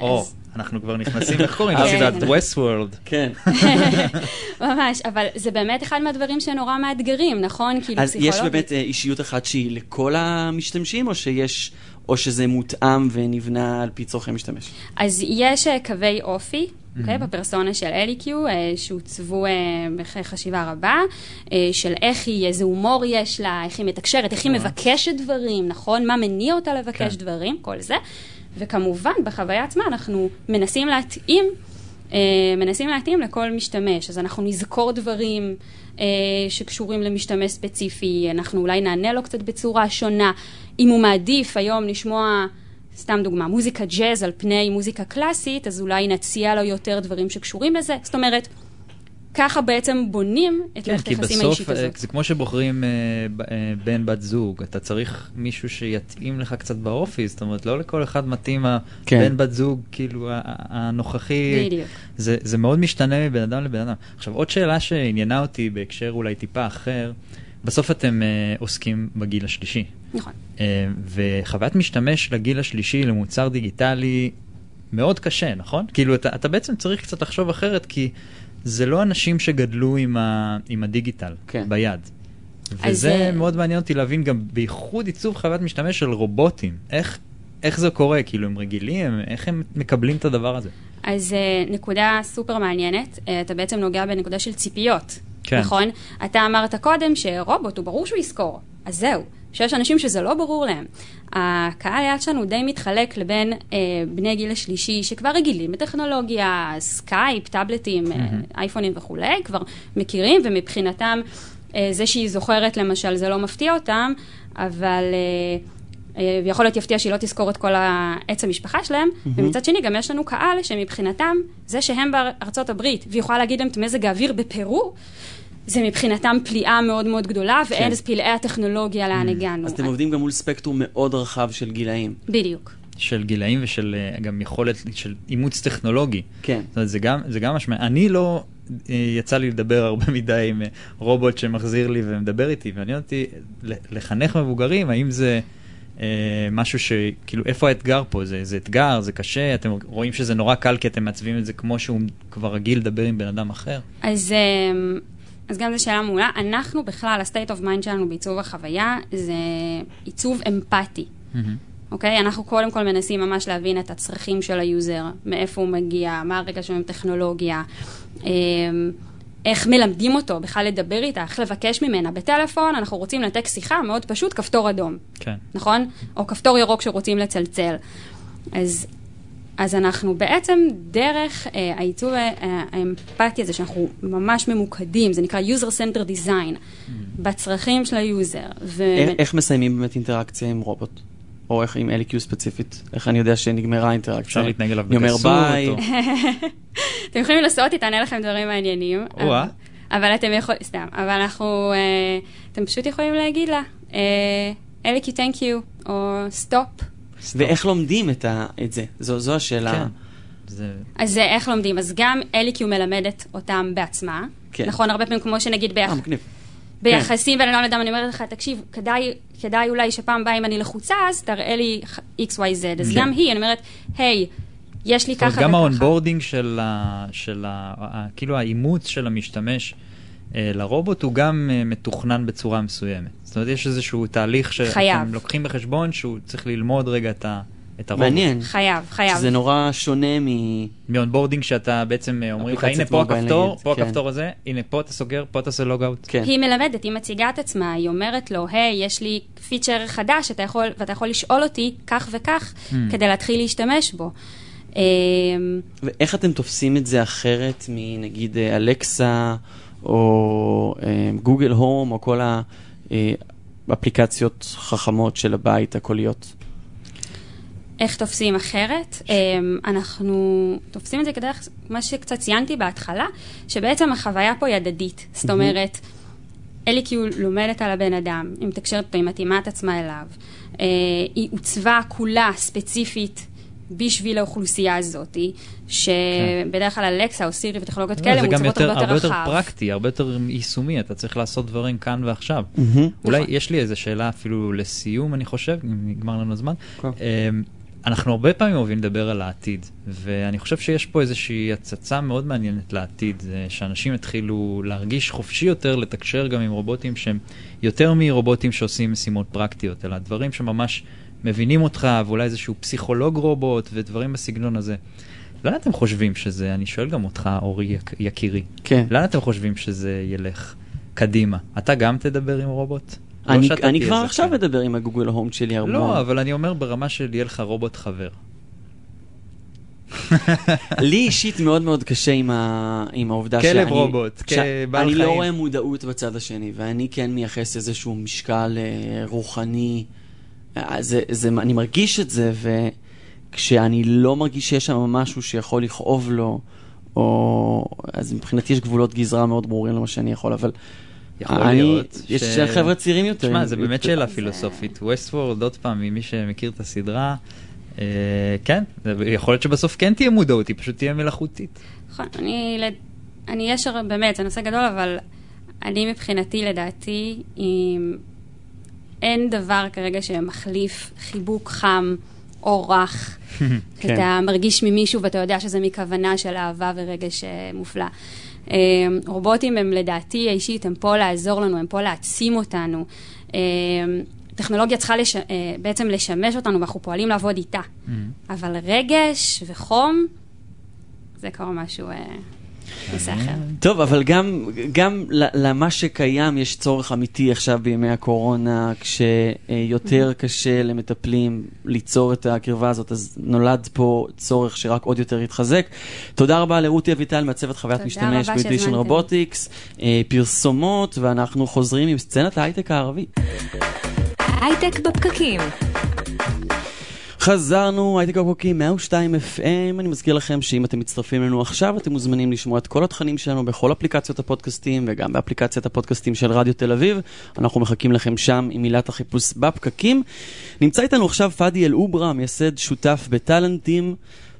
או. אנחנו כבר נכנסים, איך קוראים? את ווסט וורד. כן. ממש, אבל זה באמת אחד מהדברים שנורא מאתגרים, נכון? כאילו אז יש פסיכולוגית. באמת אה, אישיות אחת שהיא לכל המשתמשים, או שיש, או שזה מותאם ונבנה על פי צורכי משתמש? אז יש אה, קווי אופי, אוקיי? בפרסונה של אליקיו, אה, שהוצבו אה, אחרי חשיבה רבה, אה, של איך היא, איזה הומור יש לה, איך היא מתקשרת, איך היא מבקשת דברים, נכון? מה מניע אותה לבקש כן. דברים, כל זה. וכמובן, בחוויה עצמה אנחנו מנסים להתאים, אה, מנסים להתאים לכל משתמש. אז אנחנו נזכור דברים אה, שקשורים למשתמש ספציפי, אנחנו אולי נענה לו קצת בצורה שונה. אם הוא מעדיף היום לשמוע... סתם דוגמה, מוזיקה ג'אז על פני מוזיקה קלאסית, אז אולי נציע לו יותר דברים שקשורים לזה. זאת אומרת, ככה בעצם בונים את כן, מערכת כי היחסים בסוף האישית הזאת. זה כמו שבוחרים אה, אה, בן בת זוג, אתה צריך מישהו שיתאים לך קצת באופי, זאת אומרת, לא לכל אחד מתאים כן. הבן בת זוג, כאילו, הנוכחי. בדיוק. זה, זה מאוד משתנה מבן אדם לבן אדם. עכשיו, עוד שאלה שעניינה אותי בהקשר אולי טיפה אחר, בסוף אתם אה, עוסקים בגיל השלישי. נכון. אה, וחוויית משתמש לגיל השלישי למוצר דיגיטלי מאוד קשה, נכון? כאילו, אתה, אתה בעצם צריך קצת לחשוב אחרת, כי זה לא אנשים שגדלו עם, ה, עם הדיגיטל כן. ביד. אז, וזה אה, מאוד מעניין אותי להבין גם, בייחוד עיצוב חוויית משתמש של רובוטים. איך, איך זה קורה? כאילו, הם רגילים? איך הם מקבלים את הדבר הזה? אז uh, נקודה סופר מעניינת, uh, אתה בעצם נוגע בנקודה של ציפיות, כן. נכון? אתה אמרת קודם שרובוט הוא ברור שהוא יזכור, אז זהו, שיש אנשים שזה לא ברור להם. הקהל יעד שלנו די מתחלק לבין אה, בני גיל השלישי שכבר רגילים בטכנולוגיה, סקייפ, טאבלטים, אה, אייפונים וכולי, כבר מכירים, ומבחינתם אה, זה שהיא זוכרת למשל זה לא מפתיע אותם, אבל... אה, אה, ויכול להיות יפתיע שהיא לא תזכור את כל העץ המשפחה שלהם, ומצד שני גם יש לנו קהל שמבחינתם, זה שהם בארצות הברית, והיא יכולה להגיד להם את מזג האוויר בפרו, זה מבחינתם פליאה מאוד מאוד גדולה, ואין, אז פלאי הטכנולוגיה לאן הגענו. אז אתם עובדים גם מול ספקטרום מאוד רחב של גילאים. בדיוק. של גילאים ושל אה, גם יכולת של אימוץ טכנולוגי. כן. זאת אומרת, זה גם, זה גם משמע... אני לא, אה, יצא לי לדבר הרבה מדי עם אה, רובוט שמחזיר לי ומדבר איתי, ומעניין אותי לחנך מבוגרים, האם זה אה, משהו ש... כאילו, איפה האתגר פה? זה, זה אתגר, זה קשה, אתם רואים שזה נורא קל כי אתם מעצבים את זה כמו שהוא כבר רגיל לדבר עם בן אדם אחר. אז, אמ, אז גם זו שאלה מעולה. אנחנו בכלל, ה-state of mind שלנו בעיצוב החוויה זה עיצוב אמפתי. אוקיי? אנחנו קודם כל מנסים ממש להבין את הצרכים של ה user, מאיפה הוא מגיע, מה הרקע שלו עם טכנולוגיה, אמ, איך מלמדים אותו בכלל לדבר איתה, איך לבקש ממנה. בטלפון אנחנו רוצים לנתק שיחה, מאוד פשוט, כפתור אדום, כן. נכון? או כפתור ירוק שרוצים לצלצל. אז, אז אנחנו בעצם דרך אה, העיצוב אה, האמפתי הזה, שאנחנו ממש ממוקדים, זה נקרא user centered design, בצרכים של ה user. ו... איך- איך מסיימים באמת אינטראקציה עם רובוט? או איך עם אליקיו ספציפית? איך אני יודע שנגמרה האינטראקציה? אפשר להתנהג אליו אני אומר בגסות, ביי. או- אתם יכולים לעשות, היא תענה לכם דברים מעניינים. או-אה. אבל- אבל אתם יכולים, סתם, אבל אנחנו, אה, אתם פשוט יכולים להגיד לה, אה, אליקיו thank you, או stop. ואיך לומדים את ה- את זה? זו זו השאלה. כן. זה... אז זה איך לומדים? אז גם אליקיו מלמדת אותם בעצמה. כן. נכון, הרבה פעמים כמו שנגיד ביח... אה, מגניב. ביחסים בין אדם לאדם, אני אומרת לך, תקשיב, כדאי, כדאי אולי שפעם הבאה אם אני לחוצה, אז תראה לי XYZ. אז כן. גם היא, אני אומרת, היי, יש לי ככה גם וככה. ה onboarding של, ה, של ה, ה, כאילו האימוץ של המשתמש אה, לרובוט הוא גם אה, מתוכנן בצורה מסוימת. זאת אומרת, יש איזשהו תהליך שאתם חייב. לוקחים בחשבון שהוא צריך ללמוד רגע את, ה, את הרובוט. מעניין. חייב, חייב. שזה נורא שונה מ... מ onboarding שאתה בעצם אה, אומרים לך, הנה פה הכפתור, פה כן. הכפתור הזה, הנה פה אתה סוגר, פה אתה עושה logout. כן. היא מלמדת, היא מציגה את עצמה, היא אומרת לו, היי, יש לי פיצ'ר חדש, אתה יכול, ואתה יכול לשאול אותי כך וכך, אהמ. כדי להתחיל להשתמש בו. ואיך אתם תופסים את זה אחרת מנגיד אה, אלקסה, או אה, גוגל הום, או כל האפליקציות חכמות של הבית הקוליות? איך תופסים אחרת? אמ, אנחנו תופסים את זה כדרך, מה שקצת ציינתי בהתחלה, שבעצם החוויה פה היא הדדית. זאת אומרת, אליקיו לומדת על הבן אדם, היא מתקשרת אותו, היא מתאימה את עצמה אליו. אה, היא עוצבה כולה ספציפית בשביל האוכלוסייה הזאת, שבדרך כלל אלקסה או סירי וטכנולוגיות לא, כאלה זה גם מוצבות יותר, הרבה יותר הרבה יותר רחב. פרקטי, הרבה יותר יישומי, אתה צריך לעשות דברים כאן ועכשיו. אולי נכון. יש לי איזו שאלה אפילו לסיום, אני חושב, אם נגמר לנו הזמן. כן. אמ, אנחנו הרבה פעמים אוהבים לדבר על העתיד, ואני חושב שיש פה איזושהי הצצה מאוד מעניינת לעתיד, זה שאנשים יתחילו להרגיש חופשי יותר לתקשר גם עם רובוטים שהם יותר מרובוטים שעושים משימות פרקטיות, אלא דברים שממש מבינים אותך, ואולי איזשהו פסיכולוג רובוט ודברים בסגנון הזה. לאן אתם חושבים שזה, אני שואל גם אותך, אורי יק- יקירי, כן. לאן אתם חושבים שזה ילך קדימה? אתה גם תדבר עם רובוט? לא אני, שאתה אני כבר עכשיו. מדבר עם הגוגל הום שלי הרבה. לא, אבל אני אומר ברמה של יהיה לך רובוט חבר. לי אישית מאוד מאוד קשה עם, ה... עם העובדה שאני... כלב רובוט, כבעל אני לא חיים. רואה מודעות בצד השני, ואני כן מייחס איזשהו משקל אה, רוחני. אה, זה, זה, אני מרגיש את זה, וכשאני לא מרגיש שיש שם משהו שיכול לכאוב לו, או... אז מבחינתי יש גבולות גזרה מאוד ברורים למה שאני יכול, אבל... יכול אני- להיות. יש ש- חבר'ה צעירים יותר. תשמע, זה באמת שאלה פילוסופית. ווסטוורד, עוד פעם, ממי שמכיר את הסדרה, אה, כן, יכול להיות שבסוף כן תהיה מודעות, היא פשוט תהיה מלאכותית. נכון, אני, לד- אני יש הרי- באמת, זה נושא גדול, אבל אני מבחינתי, לדעתי, אם אין דבר כרגע שמחליף חיבוק חם או רך. כן. אתה מרגיש ממישהו ואתה יודע שזה מכוונה של אהבה ורגש אה, מופלא. אה, רובוטים הם לדעתי האישית, הם פה לעזור לנו, הם פה להעצים אותנו. אה, טכנולוגיה צריכה לש... אה, בעצם לשמש אותנו ואנחנו פועלים לעבוד איתה. אבל רגש וחום, זה כבר משהו, אה. טוב, אבל גם, גם למה שקיים יש צורך אמיתי עכשיו בימי הקורונה, כשיותר קשה למטפלים ליצור את הקרבה הזאת, אז נולד פה צורך שרק עוד יותר יתחזק. תודה רבה לרותי אביטל, מעצבת חוויית משתמש שהזמנתם. רובוטיקס, אה, פרסומות, ואנחנו חוזרים עם סצנת ההייטק הערבי. הייטק בפקקים. חזרנו, הייטק הקוקים 102 FM, אני מזכיר לכם שאם אתם מצטרפים אלינו עכשיו, אתם מוזמנים לשמוע את כל התכנים שלנו בכל אפליקציות הפודקאסטים וגם באפליקציית הפודקאסטים של רדיו תל אביב. אנחנו מחכים לכם שם עם מילת החיפוש בפקקים. נמצא איתנו עכשיו פאדי אל-אוברה, מייסד שותף בטאלנטים.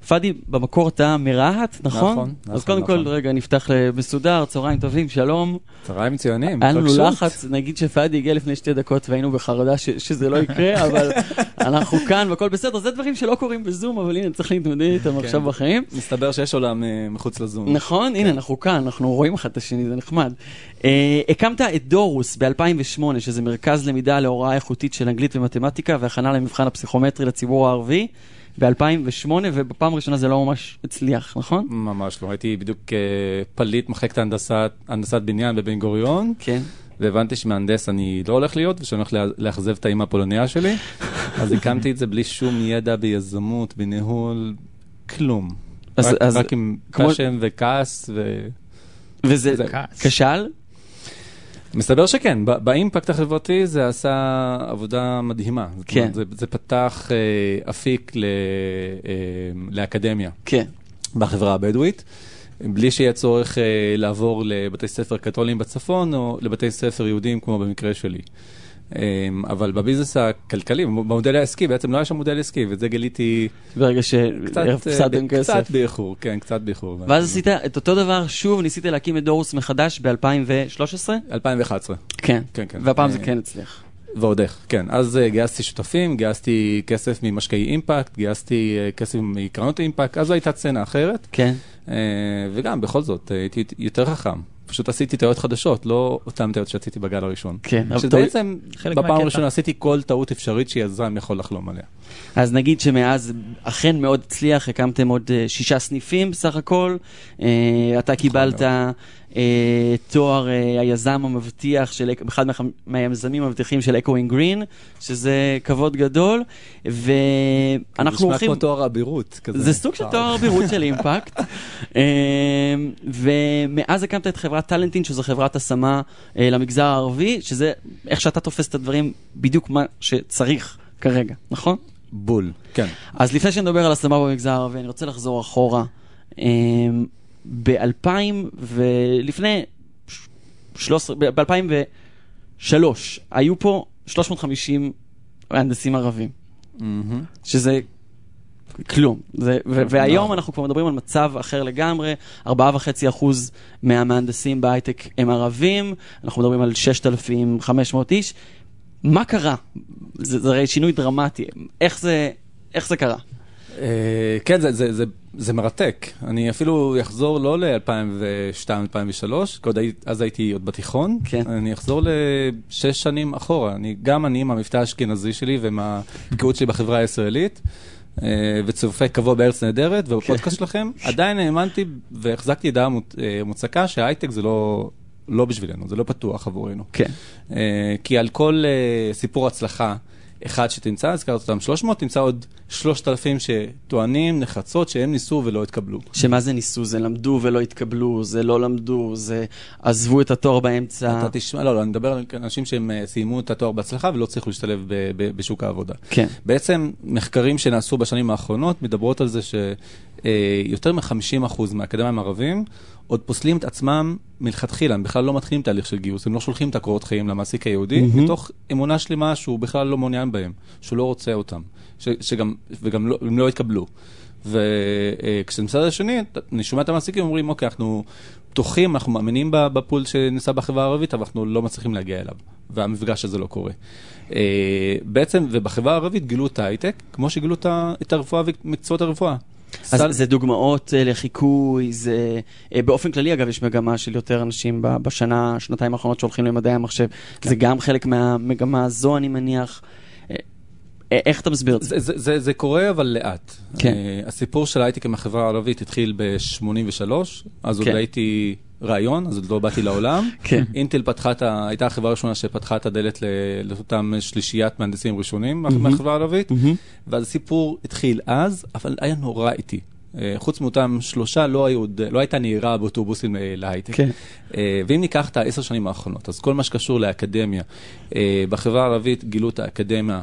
פאדי, במקור אתה מרהט, נכון? נכון, אז נכון, קודם כל, נכון. רגע, נפתח מסודר, צהריים טובים, שלום. צהריים מצוינים. היה לנו התרגשות. לחץ, נגיד שפאדי הגיע לפני שתי דקות והיינו בחרדה ש- שזה לא יקרה, אבל אנחנו כאן והכל בסדר. זה דברים שלא קורים בזום, אבל הנה, צריך להתמודד איתם עכשיו בחיים. מסתבר שיש עולם אה, מחוץ לזום. נכון, הנה, אנחנו כאן, אנחנו רואים אחד את השני, זה נחמד. אה, הקמת את דורוס ב-2008, שזה מרכז למידה להוראה איכותית של אנגלית ומתמטיקה והכנה למבחן הפסיכומטרי לציבור הערבי ב-2008, ובפעם הראשונה זה לא ממש הצליח, נכון? ממש לא. הייתי בדיוק אה, פליט מחלקת הנדסת, הנדסת בניין בבן גוריון, כן. והבנתי שמהנדס אני לא הולך להיות, ושאני הולך לאכזב את האימא הפולניה שלי. אז הקמתי את זה בלי שום ידע ביזמות, בניהול, כלום. אז- רק, אז רק עם כמו- וכעס, ו... וזה. כשל? מסתבר שכן, ב- באימפקט החברתי זה עשה עבודה מדהימה. כן. אומרת, זה, זה פתח אה, אפיק ל, אה, לאקדמיה. כן. בחברה הבדואית, בלי שיהיה צורך אה, לעבור לבתי ספר קתוליים בצפון או לבתי ספר יהודיים כמו במקרה שלי. אה, אבל בביזנס הכלכלי, במודל העסקי, בעצם לא היה שם מודל עסקי, ואת זה גיליתי ברגע אה, שהפסדתם ב- כסף. קצת באיחור, כן, קצת באיחור. ואז עשית את אותו דבר שוב, ניסית להקים את דורוס מחדש ב-2013? 2011, כן. כן, כן. והפעם זה אה, כן הצליח. ועוד איך, כן. אז uh, גייסתי שותפים, גייסתי כסף ממשקיעי אימפקט, גייסתי uh, כסף מקרנות אימפקט, אז זו הייתה סצנה אחרת. כן. אה, וגם, בכל זאת, אה, הייתי יותר חכם. פשוט עשיתי טעויות חדשות, לא אותן טעויות שעשיתי בגל הראשון. כן, אבל שבעצם, חלק בפעם. הראשונה עשיתי כל טעות אפשרית שיזם יכול לחלום עליה. אז נגיד שמאז אכן מאוד הצליח, הקמתם עוד אה, שישה סניפים בסך הכל. אה, אתה קיבלת אה, תואר היזם המבטיח של אחד מהיזמים המבטיחים של אקואינג גרין, שזה כבוד גדול, ואנחנו נשמע הולכים... כמו תואר אבירות כזה. זה סוג של תואר אבירות של אימפקט. ומאז הקמת את חברת טאלנטין, שזו חברת השמה למגזר הערבי, שזה איך שאתה תופס את הדברים, בדיוק מה שצריך כרגע, נכון? בול, כן. אז לפני שנדבר על השמה במגזר הערבי, אני רוצה לחזור אחורה. ב-2000 ולפני 13, ב-2003 היו פה 350 מהנדסים ערבים. שזה כלום. זה, ו- והיום נכון. אנחנו כבר מדברים על מצב אחר לגמרי, 4.5% מהמהנדסים בהייטק הם ערבים, אנחנו מדברים על 6,500 איש. מה קרה? זה, זה הרי שינוי דרמטי. איך זה, איך זה קרה? אה, כן, זה, זה, זה, זה מרתק. אני אפילו אחזור לא ל-2002-2003, כי עוד הי- אז הייתי עוד בתיכון. כן. אני אחזור לשש שנים אחורה. אני, גם אני עם המבטא האשכנזי שלי ועם הבקיאות שלי בחברה הישראלית, אה, וצופי קבוע בארץ נהדרת, ובפודקאסט שלכם, עדיין האמנתי והחזקתי דעה אה, מוצקה שההייטק זה לא... לא בשבילנו, זה לא פתוח עבורנו. כן. אה, כי על כל אה, סיפור הצלחה אחד שתמצא, הזכרת אותם 300, תמצא עוד 3,000 שטוענים נחרצות שהם ניסו ולא התקבלו. שמה זה ניסו? זה למדו ולא התקבלו, זה לא למדו, זה עזבו את התואר באמצע. אתה תשמע, לא, לא, אני מדבר על אנשים שהם אה, סיימו את התואר בהצלחה ולא הצליחו להשתלב ב- ב- בשוק העבודה. כן. בעצם מחקרים שנעשו בשנים האחרונות מדברות על זה שיותר מ-50% מהאקדמאים הערבים עוד פוסלים את עצמם מלכתחילה, הם בכלל לא מתחילים תהליך של גיוס, הם לא שולחים את הקורות חיים למעסיק היהודי, מהמם. מתוך אמונה שלמה שהוא בכלל לא מעוניין בהם, שהוא לא רוצה אותם, ש- שגם, וגם לא, הם לא יתקבלו. וכשמצד השני, אני שומע את המעסיקים אומרים, אוקיי, אנחנו פתוחים, אנחנו מאמינים בפול שנעשה בחברה הערבית, אבל אנחנו לא מצליחים להגיע אליו, והמפגש הזה לא קורה. אה, בעצם, ובחברה הערבית גילו את ההייטק, כמו שגילו את הרפואה ומקצועות הרפואה. אז סל- זה דוגמאות אה, לחיקוי, זה... אה, באופן כללי, אגב, יש מגמה של יותר אנשים בשנה, שנתיים האחרונות שהולכים למדעי המחשב. כן. זה גם חלק מהמגמה הזו, אני מניח. אה, איך אתה מסביר את זה? זה, זה, זה, זה קורה, אבל לאט. כן. Uh, הסיפור של ההייטק עם החברה הערבית התחיל ב-83, אז עוד כן. הייתי רעיון, אז עוד לא באתי לעולם. כן. אינטל פתחה את ה... הייתה החברה הראשונה שפתחה את הדלת ל- לאותם שלישיית מהנדסים ראשונים מהמם. מהחברה הערבית, מהמם. ואז הסיפור התחיל אז, אבל היה נורא איטי. אה, חוץ מאותם שלושה, לא, היו, לא הייתה נהירה באוטובוסים אה, להייטק. כן. אה, ואם ניקח את העשר שנים האחרונות, אז כל מה שקשור לאקדמיה, בחברה הערבית גילו את האקדמיה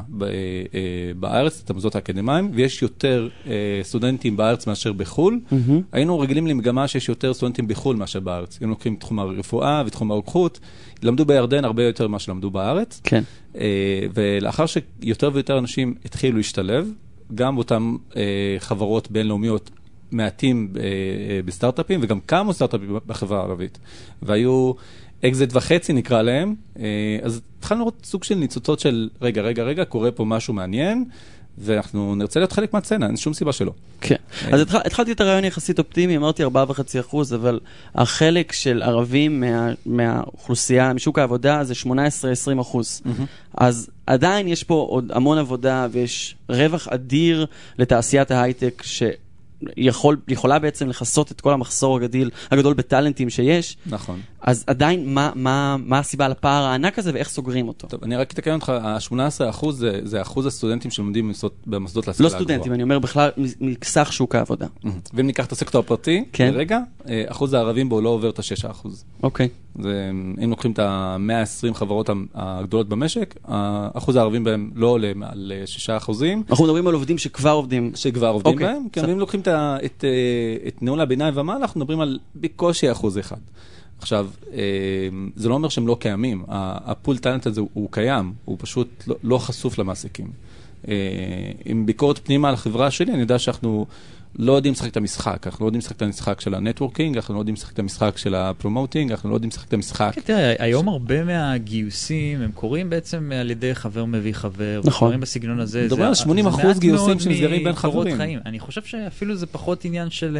בארץ, את המוסדות האקדמיים, ויש יותר סטודנטים בארץ מאשר בחו"ל. מהמם. היינו רגילים למגמה שיש יותר סטודנטים בחו"ל מאשר בארץ. אם לוקחים תחום הרפואה ותחום הרוקחות, למדו בירדן הרבה יותר ממה שלמדו בארץ. כן. ולאחר שיותר ויותר אנשים התחילו להשתלב, גם באותן אה, חברות בינלאומיות מעטים אה, אה, בסטארט-אפים, וגם קמו סטארט-אפים בחברה הערבית. והיו אקזיט וחצי נקרא להם, אה, אז התחלנו לראות סוג של ניצוצות של, רגע, רגע, רגע, קורה פה משהו מעניין, ואנחנו נרצה להיות חלק מהסצנה, אין שום סיבה שלא. כן. אז התח- התחלת את הרעיון יחסית אופטימי, אמרתי 4.5 אחוז, אבל החלק של ערבים מה- מהאוכלוסייה, משוק העבודה, זה 18-20 אחוז. אז עדיין יש פה עוד המון עבודה ויש רווח אדיר לתעשיית ההייטק שיכולה בעצם לכסות את כל המחסור הגדיל, הגדול בטאלנטים שיש. נכון. אז עדיין, מה, מה, מה הסיבה לפער הענק הזה ואיך סוגרים אותו? טוב, אני רק אתקן אותך, ה-18 אחוז זה, זה אחוז הסטודנטים שלומדים במוסדות- להשכלה לא גבוהה. סטודנטים, אני אומר בכלל מסך שוק העבודה. מהמם. ואם ניקח את הסקטור הפרטי, כן. רגע, אחוז הערבים בו לא עובר את ה-6 אחוז. אוקיי. זה, אם לוקחים את ה-120 חברות הגדולות במשק, אחוז הערבים בהם לא עולה מעל 6 אחוזים. אנחנו מדברים על עובדים שכבר עובדים. שכבר עובדים אוקיי, בהם, כן. ואם לוקחים את, את, אה, את ניהול הביניים ומעלה, אנחנו מדברים על בקושי אחוז אחד. עכשיו, אה, זה לא אומר שהם לא קיימים, הפול טאלנט הזה הוא- קיים, הוא פשוט לא, לא חשוף למעסיקים. אה, עם ביקורת פנימה על החברה שלי, אני יודע שאנחנו לא יודעים לשחק את המשחק, אנחנו לא יודעים לשחק את המשחק של ה networking, אנחנו לא יודעים לשחק את המשחק של ה promoting, אנחנו לא יודעים לשחק את המשחק. כן, תראה, היום הרבה מהגיוסים הם קורים בעצם על ידי חבר מביא חבר, נכון. דברים בסגנון הזה. זה- על 80% זה מעט גיוסים שנסגרים בין חברים. חיים. אני חושב שאפילו זה פחות עניין של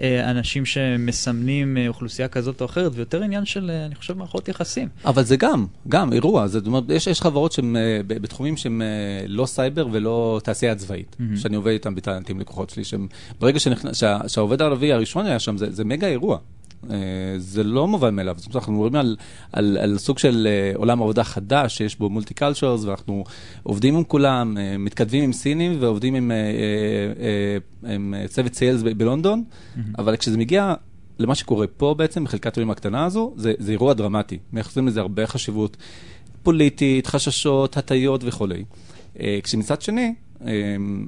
אה, אנשים שמסמנים אה, אוכלוסייה כזאת או אחרת, ויותר עניין של, אה, אני חושב, מערכות יחסים. אבל זה גם, גם אירוע, זאת אומרת, יש, יש חברות שהן בתחומים שהן אה, לא סייבר ולא תעשייה צבאית. שאני עובד איתם ב talentים לקוחות שלי, שהם, ברגע שנכנס, שה, שהעובד הערבי הראשון היה שם, זה, זה מגה אירוע. אה, זה לא מובן מאליו, זאת אומרת, אנחנו מדברים על, על, על סוג של אה, עולם עבודה חדש, שיש בו multi cultures, ואנחנו עובדים עם כולם, אה, מתכתבים עם סינים ועובדים עם, עם אה, צוות sales בלונדון, אבל כשזה מגיע למה שקורה פה בעצם, בחלקת אלוהים הקטנה הזו, זה, זה אירוע דרמטי. מייחסים לזה הרבה חשיבות פוליטית, חששות, הטיות וכולי. כשמצד שני,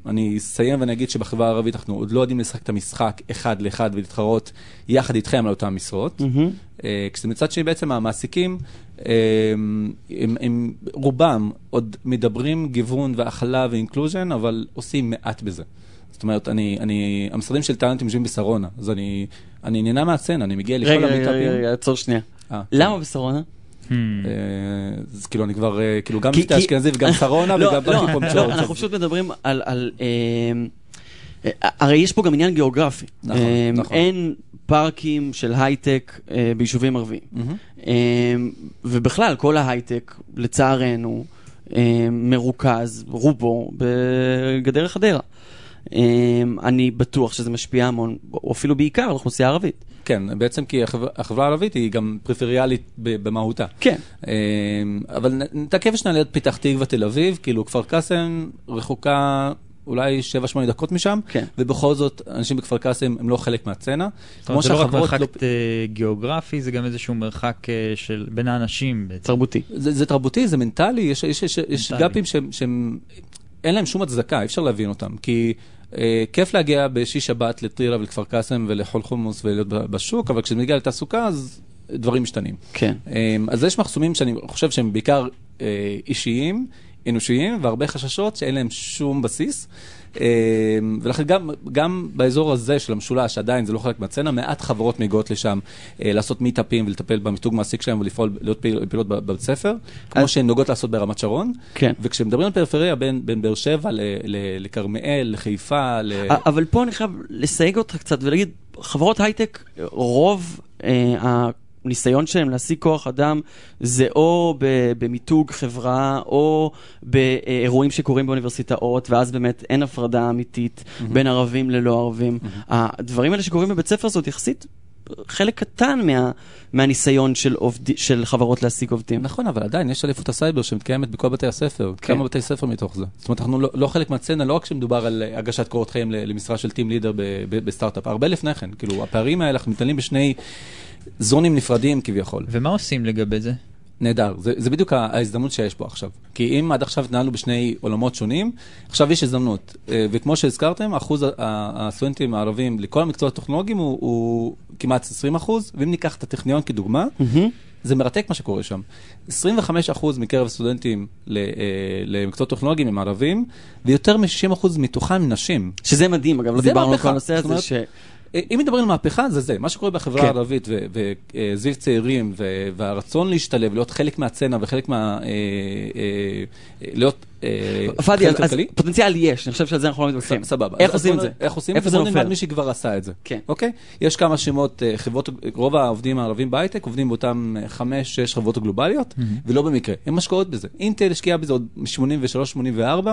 אני אסיים ואני אגיד שבחברה הערבית אנחנו עוד לא יודעים לשחק את המשחק אחד לאחד ולהתחרות יחד איתכם על אותן משרות. מהמם. אה, כשמצד שני בעצם המעסיקים, אה, הם, הם רובם עוד מדברים גיוון והכלה ואינקלוז'ן, אבל עושים מעט בזה. זאת אומרת, אני, אני, המשרדים של טאלנטים יושבים בשרונה, אז אני, אני נהנה מהסצנה, אני מגיע לכל רגע, רגע. רגע, רגע, עצור שנייה. אה, למה בשרונה? Hmm. אה, אז כאילו אני כבר, אה, כאילו גם כי- אשכנזי וגם שרונה לא, וגם באתי פה לא, מצ'ורץ'. אנחנו פשוט מדברים על... אה, הרי יש פה גם עניין גיאוגרפי. נכון, נכון. אין פארקים של הייטק ביישובים ערביים. אה, ובכלל, כל ההייטק, לצערנו, מרוכז, רובו, בגדר חדרה. אני בטוח שזה משפיע המון, או אפילו בעיקר על האוכלוסייה הערבית. כן, בעצם כי החברה, הערבית היא גם פריפריאלית במהותה. כן. אה, אבל נתעכב שנייה ליד פתח תקווה, תל אביב, כאילו כפר קאסם רחוקה אולי 7-8 דקות משם, כן. ובכל זאת אנשים בכפר קאסם הם לא חלק. זאת אומרת, זה לא רק מרחק לא- אה, גיאוגרפי, זה גם איזשהו מרחק אה, של בין האנשים בעצם. תרבותי. זה, זה תרבותי, זה מנטלי, יש, יש, יש, יש מנטלי. גאפים שהם, שהם, אין להם שום הצדקה, אי אפשר להבין אותם. כי כיף להגיע בשישי שבת לטירה ולכפר קאסם ולאכול חומוס ולהיות בשוק, אבל כשזה מגיע לתעסוקה אז דברים משתנים. כן. אה, אז יש מחסומים שאני חושב שהם בעיקר אה, אישיים, אנושיים, והרבה חששות שאין להם שום בסיס. אה, ולכן גם, גם באזור הזה של המשולש, עדיין זה לא חלק מהצצנה, מעט חברות מגיעות לשם אה, לעשות מיטאפים ולטפל במיתוג מעסיק שלהם ולפעול, להיות פעיל- פעילות בבית ספר, כמו שהן נוגעות לעשות ברמת שרון. כן. וכשמדברים על פריפריה, בין, בין באר שבע לכרמיאל, לחיפה, ל... אבל פה אני חייב לסייג אותך קצת ולהגיד, חברות הייטק, רוב אה, הניסיון שלהם להשיג כוח אדם זה או במיתוג חברה, או באירועים שקורים באוניברסיטאות, ואז באמת אין הפרדה אמיתית בין ערבים ללא ערבים. הדברים האלה שקורים בבית ספר זאת יחסית חלק קטן מה, מהניסיון של, עובד, של חברות להשיג עובדים. נכון, אבל עדיין יש אליפות הסייבר שמתקיימת בכל בתי הספר. כן. כמה בתי ספר מתוך זה? זאת אומרת, אנחנו לא, לא חלק מהסצנה, לא רק כשמדובר על אה, הגשת קורות חיים למשרה של team leader בסטארט-אפ, הרבה לפני כן. כאילו, הפערים האלה, אנחנו מתנהלים בשני zoneים נפרדים כביכול. ומה עושים לגבי זה? נהדר, זה, זה בדיוק ההזדמנות שיש פה עכשיו. כי אם עד עכשיו התנהלנו בשני עולמות שונים, עכשיו יש הזדמנות. אה, וכמו שהזכרתם, אחוז הסטודנטים הערבים לכל המקצועות הטכנולוגיים הוא, הוא כמעט 20 אחוז, ואם ניקח את הטכניון כדוגמה, מהמם. זה מרתק מה שקורה שם. 25 אחוז מקרב הסטודנטים אה, למקצועות טכנולוגיים הם ערבים, ויותר מ-60 אחוז מתוכם נשים. שזה מדהים, אגב, לא דיברנו על. כל הנושא הזה, ש... אם מדברים על מהפכה, זה זה. מה שקורה בחברה כן. הערבית וסביב צעירים, ו- והרצון להשתלב, להיות חלק מהצצנה וחלק מה... אה, אה, להיות אה, פאדי, אז-. פוטנציאל יש, אני חושב שעל זה אנחנו לא מתווכחים. סבבה. איך עושים את זה? איך עושים את איפה זה? זה בוא נלמד נופל? מי שכבר עשה את זה. כן. אוקיי? יש כמה שמות, חברות, רוב העובדים הערבים בהייטק עובדים באותם אה, חמש, שש חברות גלובליות, ולא במקרה. הן משקיעות בזה. אינטל השקיעה בזה עוד מ-83-84.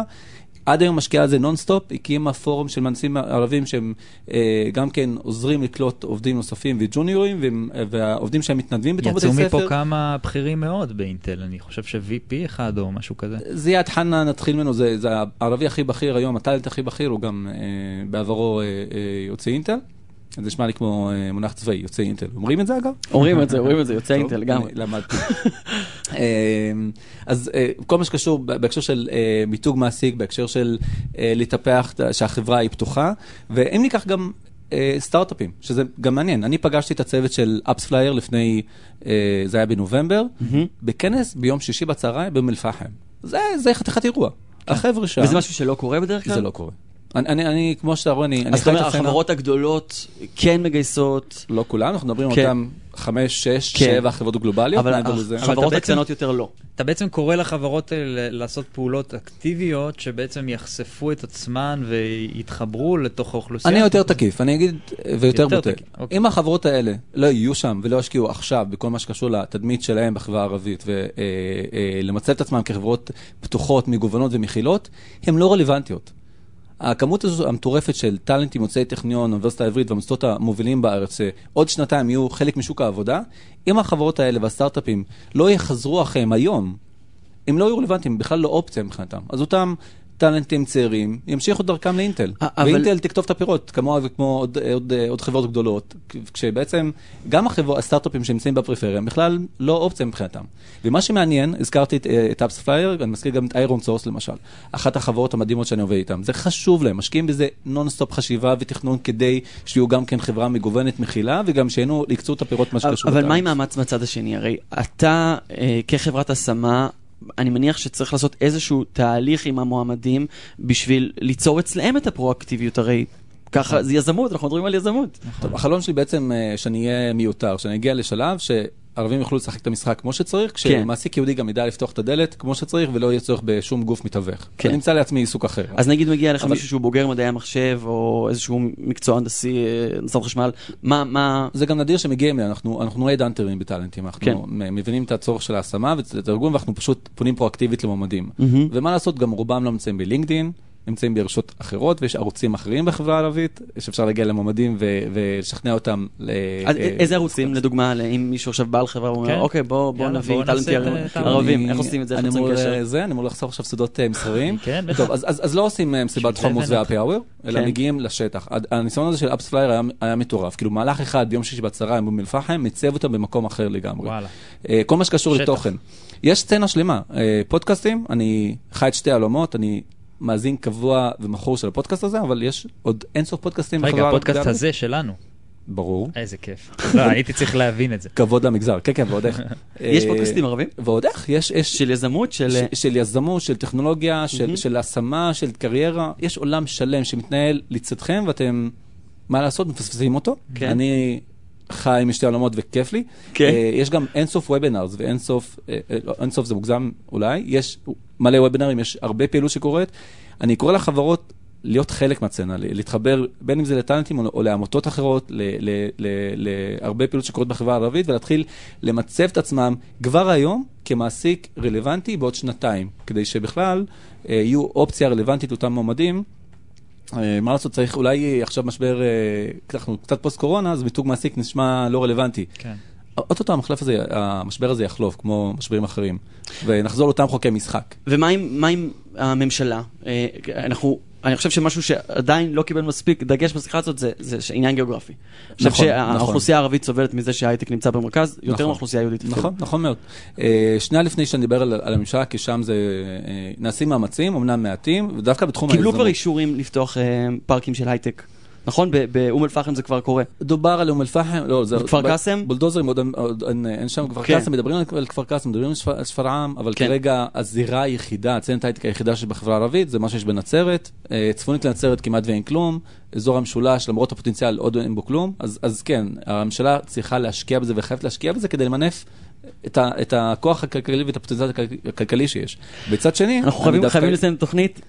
עד היום משקיעה על זה נונסטופ, הקימה פורום של מהנדסים ערבים שהם אה, גם כן עוזרים לקלוט עובדים נוספים וג'וניורים, והם- אה, והעובדים שהם מתנדבים בתוך בתי ספר. מפה כמה בכירים מאוד באינטל, אני חושב ש-VP אחד או משהו כזה. זיאד חנא, נתחיל ממנו, זה, זה הערבי הכי בכיר היום, ה talent הכי בכיר, הוא גם אה, בעברו אה, אה, יוצא אינטל. זה נשמע לי כמו אה, מונח צבאי, יוצא אינטל. אומרים את זה אגב? אומרים את זה, אומרים את זה, יוצא אינטל לגמרי. למדתי. אה, אז אה, כל מה שקשור בהקשר של אה, מיתוג מעסיק, בהקשר של לטפח, שהחברה היא פתוחה, ואם ניקח גם סטארט-אפים, שזה גם מעניין. אני פגשתי את הצוות של AppsFlyer לפני, זה היה בנובמבר, בכנס ביום שישי בצהריים באום אל-פחם. זה זה חתיכת אירוע. החבר'ה שם, וזה משהו שלא קורה בדרך כלל? זה לא קורה. אני, אני, אני כמו שאתה רואה, אני, אז אתה אומר, החברות הגדולות כן מגייסות, לא כולם, אנחנו מדברים על כן. חמש, שש, כן. שבע חברות גלובליות. אבל. החברות הקטנות יותר לא. אתה בעצם קורא לחברות האלה לעשות פעולות אקטיביות שבעצם יחשפו את עצמן ויתחברו לתוך האוכלוסייה. אני יותר תקיף, אני אגיד ויותר יותר בוטה. אוקיי. אם החברות האלה לא יהיו שם ולא ישקיעו עכשיו בכל מה שקשור לתדמית שלהם בחברה הערבית ולמצב את עצמם כחברות פתוחות, מגוונות ומכילות, הן לא רלוונטיות. הכמות הזו המטורפת של טאלנטים יוצאי טכניון, האוניברסיטה העברית והמוסדות המובילים בארץ, שעוד שנתיים יהיו חלק משוק העבודה, אם החברות האלה והסטארט-אפים לא יחזרו אחריהם היום, הם לא יהיו רלוונטיים, בכלל לא אופציה מבחינתם. אז אותם טאלנטים צעירים ימשיכו דרכם לאינטל. אבל- ואינטל תקטוף את הפירות, כמוה וכמו עוד, עוד, עוד חברות גדולות, כשבעצם גם החברות, הסטארט-אפים שנמצאים בפריפריה הם בכלל לא אופציה מבחינתם. ומה שמעניין, הזכרתי את, אה, AppsFlyer, אני מזכיר גם את ironSource למשל, אחת החברות המדהימות שאני עובד איתן. זה חשוב להם, משקיעים בזה נונסטופ חשיבה ותכנון כדי שיהיו גם כן חברה מגוונת מכילה, וגם שהיינו, יקצרו את הפירות מה שקשור. אבל מה. עם מאמץ מהצד השני? הרי אתה אה, כחברת השמה, אני מניח שצריך לעשות איזשהו תהליך עם המועמדים בשביל ליצור אצלם את הפרואקטיביות, הרי ככה זה יזמות, אנחנו מדברים על יזמות. טוב, החלום שלי בעצם אה, שאני אהיה מיותר, שאני אגיע לשלב שערבים יוכלו לשחק את המשחק כמו שצריך, כשמעסיק יהודי גם ידע לפתוח את הדלת כמו שצריך ולא יהיה צורך בשום גוף מתווך. כן. אני אמצא לעצמי עיסוק אחר. אז נגיד מגיע לך אבל- מישהו שהוא בוגר מדעי המחשב, או איזשהו מקצוע הנדסי, אה, הנדסת חשמל, מה, מה... זה גם נדיר שמגיעים, אנחנו, אנחנו הדאנטרים בטאלנטים, אנחנו כן. כן. מבינים את הצורך של ההשמה ואת הארגון ואנחנו פשוט פונים פרואקטיבית למועמדים. מהמם. ומה לעשות, גם רובם לא נמצאים בלינקדין, נמצאים ברשות אחרות, ויש ערוצים אחרים בחברה הערבית, שאפשר להגיע למועמדים ו- ולשכנע אותם. ל- אז אה, איזה ערוצים, לדוגמה, אם מישהו עכשיו בעל חברה ואומר, כן. אוקיי, בוא נביא ה- ערבים, אני- איך עושים את זה, אני אמור? אה, זה, אני אמור לחשוף עכשיו סודות אה, מסחריים. כן. טוב, אז, אז, אז לא עושים מסיבת זה חומוס הבאנו ו happy hour, אלא כן. מגיעים לשטח. הניסיון הזה של AppsFlyer היה, מטורף. כאילו, מהלך אחד ביום שישי בצהריים באום אל-פחם, מיצב אותם במקום אחר לגמרי. כל מה שקשור. לתוכן. יש סצנה שלמה, פודקאסטים, אני חי את שתי העולמות, אני מאזין קבוע ומכור של הפודקאסט הזה, אבל יש עוד אינסוף פודקאסטים רגע, בחברה הפודקאסט הערבית. הזה שלנו. ברור. איזה כיף. לא, הייתי צריך להבין את זה. כבוד למגזר, כן, כן, ועוד איך. יש אה, פודקאסטים ערבים? ועוד איך, יש, יש, של יזמות, של... של יזמות, של טכנולוגיה, של, מהמם. של השמה, של קריירה, יש עולם שלם שמתנהל לצדכם ואתם, מה לעשות, מפספסים אותו. כן. אני חי משתי עולמות וכיף לי. כן. אה, יש גם אינסוף וובינארס ואינסוף, אה, אה, לא, אינסוף זה מוגזם אולי, יש מלא וובינארים, יש הרבה פעילות שקורית. אני קורא לחברות להיות חלק מהצנה, ל- להתחבר בין אם זה לטאלנטים או, או לעמותות אחרות, להרבה פעילות שקורית בחברה הערבית ולהתחיל למצב את עצמם כבר היום כמעסיק רלוונטי בעוד שנתיים, כדי שבכלל אה, יהיו אופציה רלוונטית לאותם מועמדים. אה, מה לעשות, צריך אולי עכשיו משבר, אה, אנחנו קצת פוסט קורונה, אז מיתוג מעסיק נשמע לא רלוונטי. כן. אוטוטו המחלף הזה, המשבר הזה יחלוף, כמו משברים אחרים, ונחזור לאותם חוקי משחק. ומה עם, מה עם הממשלה? אה, אנחנו, אני חושב שמשהו שעדיין לא קיבל מספיק דגש בשיחה הזאת זה, זה עניין גיאוגרפי. אני חושב נכון, שהאוכלוסייה הערבית סובלת מזה שההייטק נמצא במרכז, יותר נכון. מהאוכלוסייה היהודית. אפילו. נכון, נכון מאוד. אה, שנייה לפני שאני אדבר על, על הממשלה, כי שם זה, אה, נעשים מאמצים, אמנם מעטים, ודווקא בתחום קיבלו היזמות. כבר אישורים לפתוח פארקים של הייטק. נכון? באום אל-פחם זה כבר קורה. דובר על אום אל-פחם, לא, זה... בכפר ב- קאסם? בולדוזרים עוד, אין, שם, כפר כן. קאסם, מדברים על כפר קאסם, מדברים על שפ- על שפרעם, אבל כן. כרגע הזירה היחידה, הציינת ההייטק היחידה שבחברה הערבית, זה מה שיש בנצרת. אה, צפונית לנצרת כמעט ואין כלום. אזור המשולש, למרות הפוטנציאל, עוד אין בו כלום. אז, כן, הממשלה צריכה להשקיע בזה וחייבת להשקיע בזה כדי למנף את, ה, את הכוח הכלכלי ואת הפוטנציאל הכלכ- הכלכלי שיש. בצד שני, אנחנו חייבים, דווקא- חייבים לסיים תוכנית.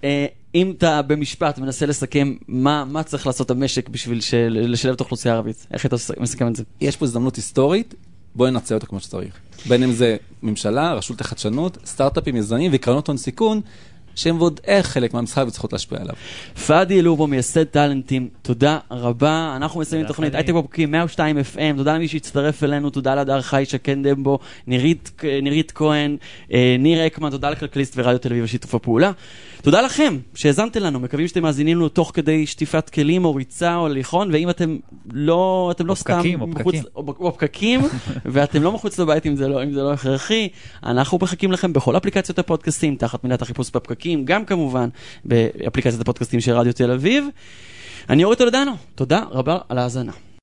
אם אתה במשפט מנסה לסכם מה, מה צריך לעשות המשק בשביל של, לשלב את האוכלוסייה הערבית, איך אתה מסכם את זה? יש פה הזדמנות היסטורית, בואי ננצל אותה כמו שצריך. בין אם זה ממשלה, רשות לחדשנות, סטארט-אפים, יזמים וקרנות הון סיכון, שהם ועוד איך חלק מהמשחק וצריכות להשפיע עליו. פאדי אלובו, מייסד טאלנטים, תודה רבה. אנחנו מסיימים תודה, תוכנית. הייטק בפקקים 102 FM, תודה למי שהצטרף אלינו, תודה להדר חי, שקד דמבו, נירית, נירית כהן, אה, ניר אקמן, תודה לכלכליסט ורדיו תל אביב ושיתוף הפעולה. תודה לכם שהאזנתם לנו, מקווים שאתם מאזינים לנו תוך כדי שטיפת כלים או ריצה או הליכון, ואם אתם לא, אתם לא סתם פקקים, או מחוץ, פקקים. או, או פקקים, ואתם לא מחוץ לבית אם זה לא, אם זה לא הכרחי, אנחנו מחכים לכם בכל אפליקציות הפודקאסטים, תחת מילת החיפוש בפקקים, גם כמובן באפליקציית הפודקאסטים של רדיו תל אביב. אני אורי טולדנו, תודה רבה על ההאזנה.